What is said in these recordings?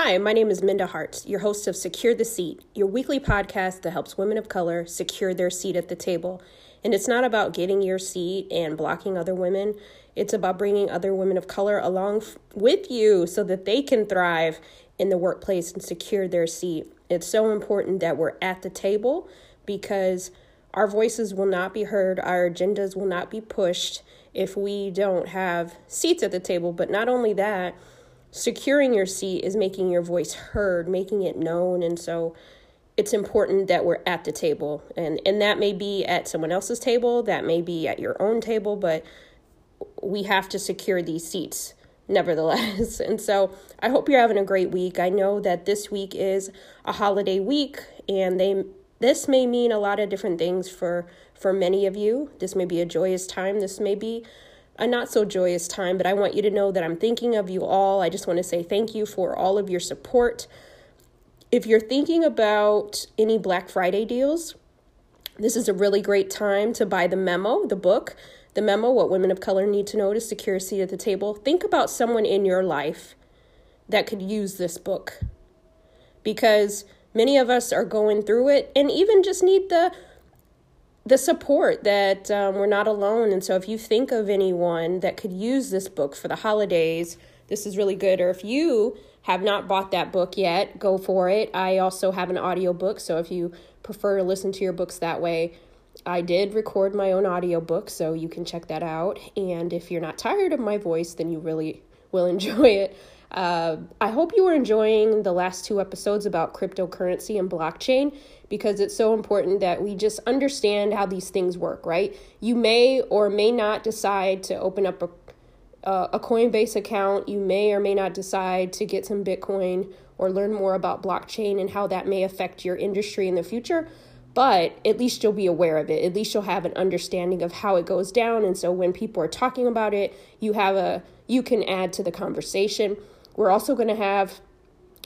Hi, my name is Minda Harts, your host of Secure the Seat, your weekly podcast that helps women of color secure their seat at the table. And it's not about getting your seat and blocking other women. It's about bringing other women of color along f- with you so that they can thrive in the workplace and secure their seat. It's so important that we're at the table because our voices will not be heard, our agendas will not be pushed if we don't have seats at the table. But not only that, securing your seat is making your voice heard, making it known. And so it's important that we're at the table. And, and that may be at someone else's table, that may be at your own table, but we have to secure these seats nevertheless. And so I hope you're having a great week. I know that this week is a holiday week and they this may mean a lot of different things for for many of you. This may be a joyous time. This may be a not so joyous time, but I want you to know that I'm thinking of you all. I just want to say thank you for all of your support. If you're thinking about any Black Friday deals, this is a really great time to buy the memo, the book, the memo, What Women of Color Need to Know to Secure a Seat at the Table. Think about someone in your life that could use this book because many of us are going through it and even just need the the support that um, we're not alone. And so, if you think of anyone that could use this book for the holidays, this is really good. Or if you have not bought that book yet, go for it. I also have an audio book, so if you prefer to listen to your books that way, I did record my own audio book, so you can check that out. And if you're not tired of my voice, then you really will enjoy it. Uh, I hope you are enjoying the last two episodes about cryptocurrency and blockchain because it's so important that we just understand how these things work, right? You may or may not decide to open up a uh, a Coinbase account. You may or may not decide to get some Bitcoin or learn more about blockchain and how that may affect your industry in the future. But at least you'll be aware of it. At least you'll have an understanding of how it goes down. And so when people are talking about it, you have a you can add to the conversation. We're also going to have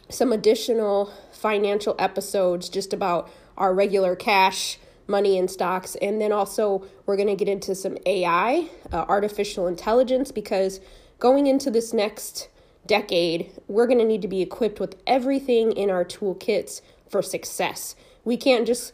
some additional financial episodes just about our regular cash, money, and stocks. And then also, we're going to get into some AI, uh, artificial intelligence, because going into this next decade, we're going to need to be equipped with everything in our toolkits for success. We can't just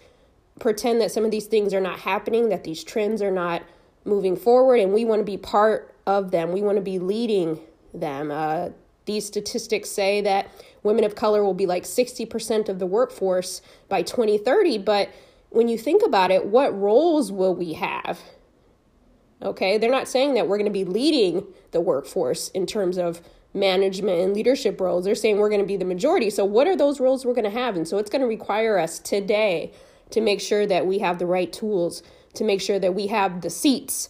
pretend that some of these things are not happening, that these trends are not moving forward, and we want to be part of them. We want to be leading them. Uh, these statistics say that women of color will be like 60% of the workforce by 2030. But when you think about it, what roles will we have? Okay, they're not saying that we're going to be leading the workforce in terms of management and leadership roles. They're saying we're going to be the majority. So, what are those roles we're going to have? And so, it's going to require us today to make sure that we have the right tools, to make sure that we have the seats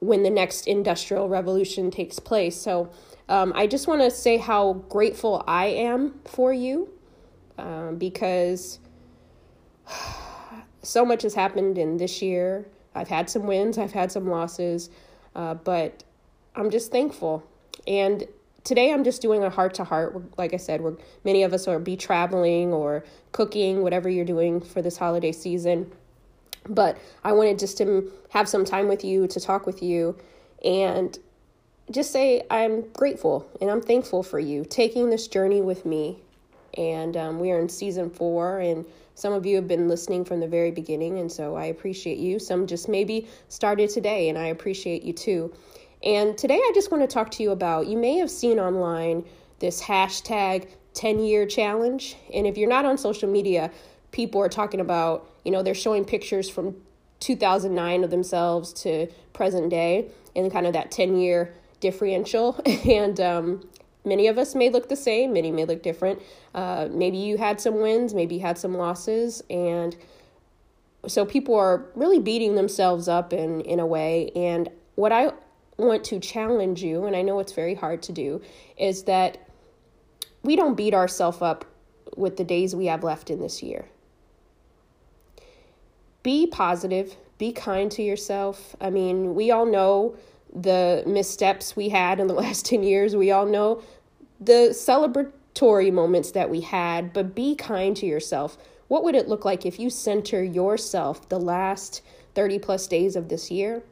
when the next industrial revolution takes place. So, um, I just want to say how grateful I am for you um, because so much has happened in this year. I've had some wins, I've had some losses, uh, but I'm just thankful. And today I'm just doing a heart to heart. Like I said, we're many of us are be traveling or cooking, whatever you're doing for this holiday season. But I wanted just to have some time with you to talk with you and just say I'm grateful and I'm thankful for you taking this journey with me. And um, we are in season four, and some of you have been listening from the very beginning, and so I appreciate you. Some just maybe started today, and I appreciate you too. And today I just want to talk to you about you may have seen online this hashtag 10 year challenge. And if you're not on social media, people are talking about, you know, they're showing pictures from 2009 of themselves to present day and kind of that 10 year differential and um, many of us may look the same many may look different. Uh, maybe you had some wins maybe you had some losses and so people are really beating themselves up in in a way and what i want to challenge you and i know it's very hard to do is that we don't beat ourselves up with the days we have left in this year. Be positive be kind to yourself. I mean we all know the missteps we had in the last 10 years. We all know the celebratory moments that we had, but be kind to yourself. What would it look like if you center yourself the last 30 plus days of this year?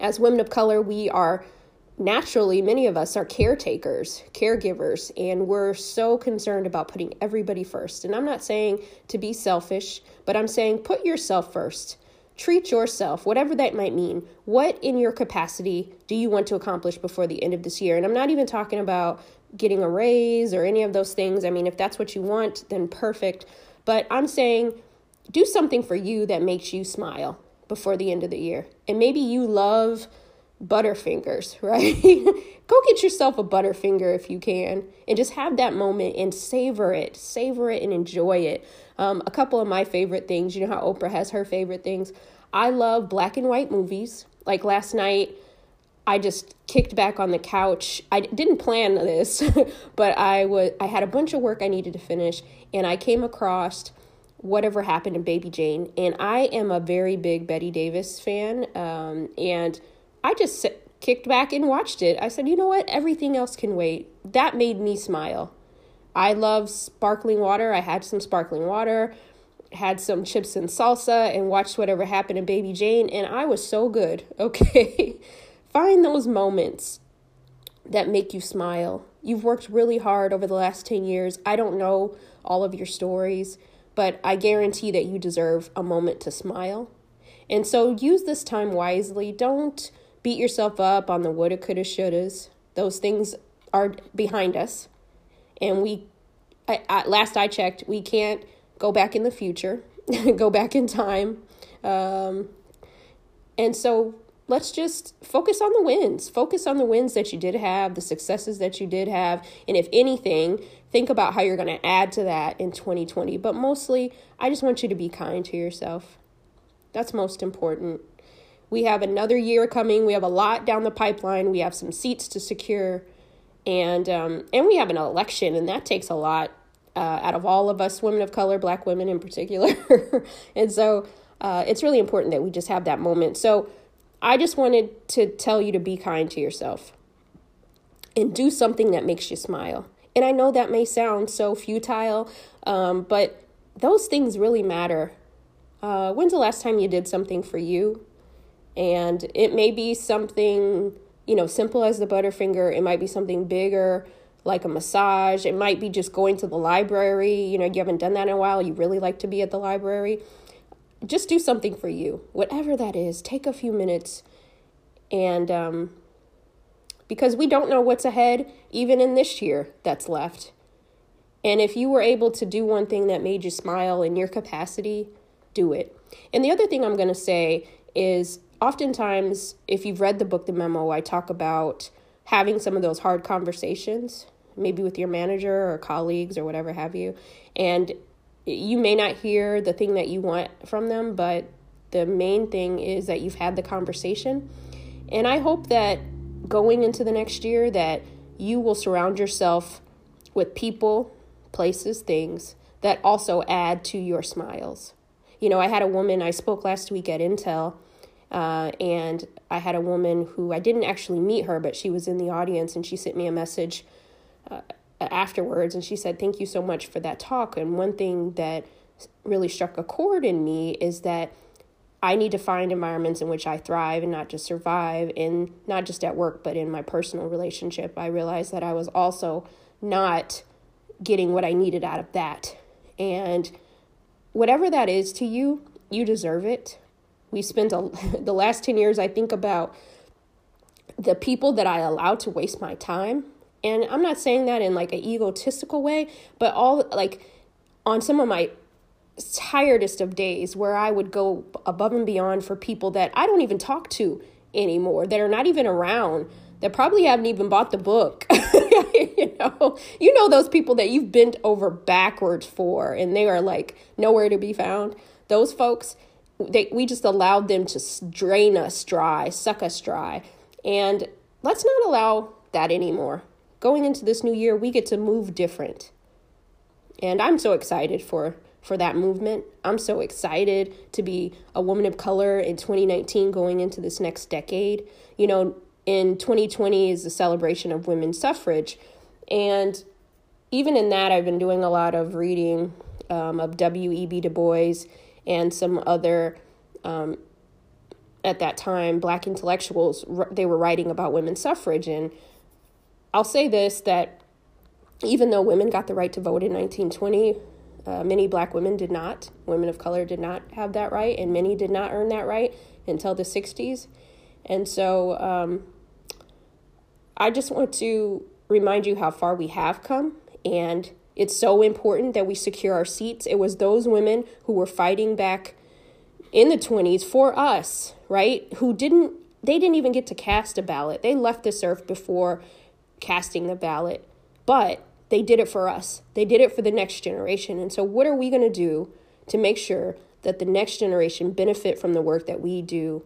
As women of color, we are naturally, many of us are caretakers, caregivers, and we're so concerned about putting everybody first. And I'm not saying to be selfish, but I'm saying put yourself first. Treat yourself, whatever that might mean. What in your capacity do you want to accomplish before the end of this year? And I'm not even talking about getting a raise or any of those things. I mean, if that's what you want, then perfect. But I'm saying do something for you that makes you smile before the end of the year. And maybe you love Butterfingers, right? Go get yourself a Butterfinger if you can and just have that moment and savor it. Savor it and enjoy it. Um, a couple of my favorite things, you know how Oprah has her favorite things. I love black and white movies. Like last night, I just kicked back on the couch. I didn't plan this, but I was I had a bunch of work I needed to finish and I came across whatever happened to Baby Jane and I am a very big Bette Davis fan um, and I just kicked back and watched it. I said, you know what? Everything else can wait. That made me smile. I love sparkling water. I had some sparkling water, had some chips and salsa, and watched whatever happened to Baby Jane, and I was so good. Okay. Find those moments that make you smile. You've worked really hard over the last 10 years. I don't know all of your stories, but I guarantee that you deserve a moment to smile. And so use this time wisely. Don't beat yourself up on the woulda, coulda, shouldas. Those things are behind us. And we, I, I, last I checked, we can't go back in the future, go back in time. Um, and so let's just focus on the wins. Focus on the wins that you did have, the successes that you did have. And if anything, think about how you're going to add to that in 2020. But mostly, I just want you to be kind to yourself. That's most important. We have another year coming. We have a lot down the pipeline. We have some seats to secure, and um, and we have an election, and that takes a lot uh, out of all of us, women of color, Black women in particular. and so uh, it's really important that we just have that moment. So I just wanted to tell you to be kind to yourself and do something that makes you smile. And I know that may sound so futile, um, but those things really matter. Uh, when's the last time you did something for you? And it may be something, you know, simple as the Butterfinger. It might be something bigger like a massage. It might be just going to the library. You know, you haven't done that in a while. You really like to be at the library. Just do something for you, whatever that is. Take a few minutes and, um, because we don't know what's ahead, even in this year that's left. And if you were able to do one thing that made you smile in your capacity, do it. And the other thing I'm going to say is oftentimes, if you've read the book, The Memo, I talk about having some of those hard conversations, maybe with your manager or colleagues or whatever have you. And you may not hear the thing that you want from them, but the main thing is that you've had the conversation. And I hope that going into the next year that you will surround yourself with people, places, things that also add to your smiles. You know, I had a woman I spoke last week at Intel uh, and I had a woman who I didn't actually meet her, but she was in the audience and she sent me a message uh, afterwards and she said, Thank you so much for that talk. And one thing that really struck a chord in me is that I need to find environments in which I thrive and not just survive, and not just at work, but in my personal relationship. I realized that I was also not getting what I needed out of that. And whatever that is to you, you deserve it. We spent a, the last 10 years, I think about the people that I allowed to waste my time. And I'm not saying that in like an egotistical way, but all like on some of my tiredest of days where I would go above and beyond for people that I don't even talk to anymore, that are not even around, that probably haven't even bought the book. you know, you know those people that you've bent over backwards for and they are like nowhere to be found. Those folks, they, we just allowed them to drain us dry, suck us dry. And let's not allow that anymore. Going into this new year, we get to move different. And I'm so excited for for that movement. I'm so excited to be a woman of color in 2019 going into this next decade. You know, in 2020 is the celebration of women's suffrage. And even in that, I've been doing a lot of reading um, of W.E.B. Du Bois and some other um, at that time, black intellectuals, they were writing about women's suffrage. And I'll say this that even though women got the right to vote in 1920, uh, many black women did not. Women of color did not have that right, and many did not earn that right until the 60s. And so um, I just want to remind you how far we have come. And it's so important that we secure our seats. It was those women who were fighting back in the 20s for us, right? Who didn't, they didn't even get to cast a ballot. They left this earth before casting the ballot. But they did it for us. They did it for the next generation. And so, what are we going to do to make sure that the next generation benefit from the work that we do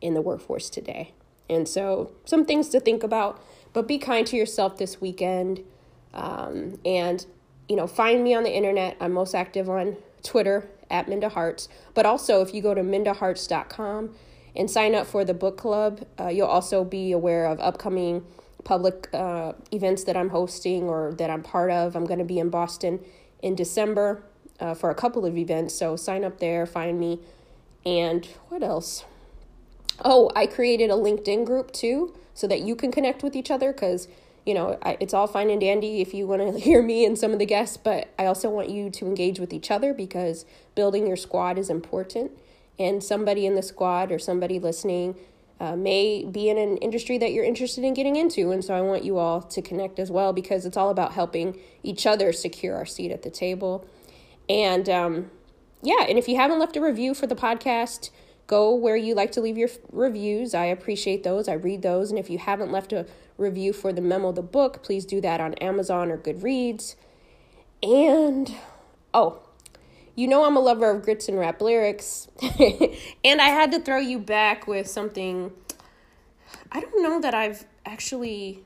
in the workforce today? And so, some things to think about, but be kind to yourself this weekend. Um, and, you know, find me on the internet. I'm most active on Twitter at Minda Harts. But also, if you go to mindaharts.com and sign up for the book club, uh, you'll also be aware of upcoming public uh, events that I'm hosting or that I'm part of. I'm going to be in Boston in December uh, for a couple of events. So sign up there, find me. And what else? Oh, I created a LinkedIn group too so that you can connect with each other because, you know, I, it's all fine and dandy if you want to hear me and some of the guests, but I also want you to engage with each other because building your squad is important. And somebody in the squad or somebody listening uh, may be in an industry that you're interested in getting into. And so I want you all to connect as well because it's all about helping each other secure our seat at the table. And um, yeah, and if you haven't left a review for the podcast, go where you like to leave your reviews. I appreciate those, I read those. And if you haven't left a review for the memo, the book, please do that on Amazon or Goodreads. And oh, you know I'm a lover of grits and rap lyrics. and I had to throw you back with something. I don't know that I've actually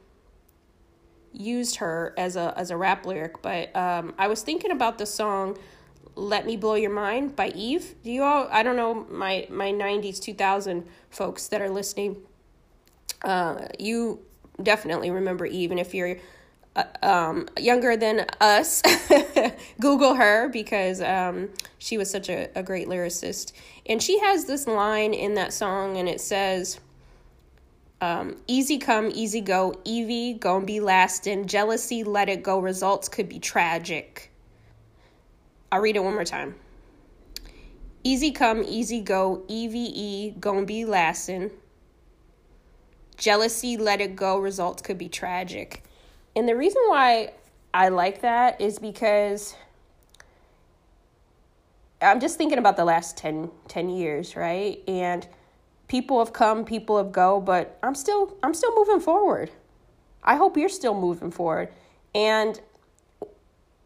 used her as a as a rap lyric, but um, I was thinking about the song "Let Me Blow Your Mind" by Eve. Do you all? I don't know my my '90s 2000 folks that are listening. Uh, you definitely remember Eve, and if you're uh, um, younger than us, Google her because um, she was such a, a great lyricist. And she has this line in that song, and it says, um, Easy come, easy go, Evie, gon' be lasting. Jealousy, let it go. Results could be tragic. I'll read it one more time. Easy come, easy go, EVE, gon' be lasting. Jealousy, let it go. Results could be tragic. And the reason why I like that is because I'm just thinking about the last 10, 10 years, right? And people have come, people have go, but I'm still I'm still moving forward. I hope you're still moving forward. And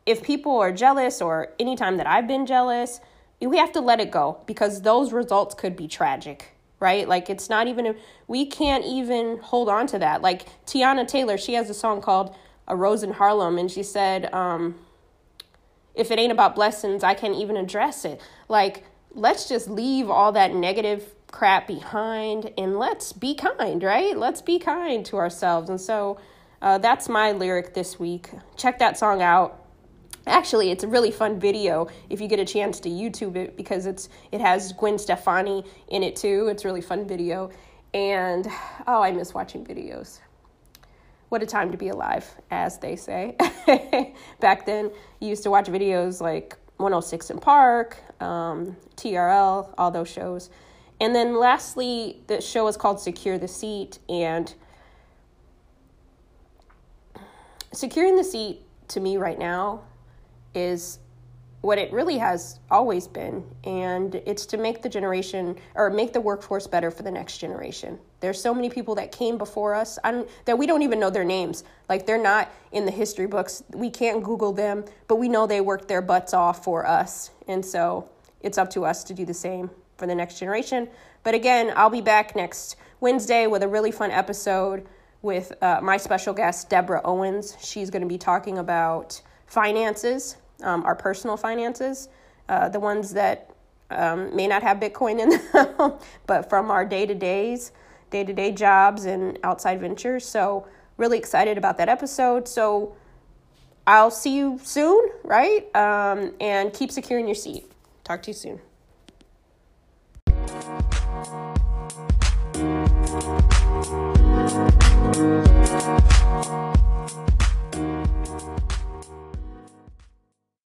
if people are jealous or anytime that I've been jealous, we have to let it go because those results could be tragic right? Like it's not even we can't even hold on to that. Like Teyana Taylor, she has a song called "A Rose in Harlem," and she said, um, "If it ain't about blessings, I can't even address it." Like let's just leave all that negative crap behind and let's be kind, right? Let's be kind to ourselves. And so uh, that's my lyric this week. Check that song out. Actually, it's a really fun video if you get a chance to YouTube it because it's it has Gwen Stefani in it too. It's a really fun video. And oh, I miss watching videos. What a time to be alive, as they say. Back then, you used to watch videos like 106 & Park, um, TRL, all those shows. And then lastly, the show is called Secure the Seat. And securing the seat to me right now is what it really has always been and it's to make the generation or make the workforce better for the next generation. There's so many people that came before us that we don't even know their names. Like they're not in the history books. We can't google them but we know they worked their butts off for us. And so it's up to us to do the same for the next generation. But again i'll be back next wednesday with a really fun episode with uh, my special guest deborah owens. She's going to be talking about finances um, our personal finances, uh, the ones that um, may not have Bitcoin in them, but from our day to days, day to day jobs and outside ventures. So, really excited about that episode. So, I'll see you soon, right? Um, and keep securing your seat. Talk to you soon.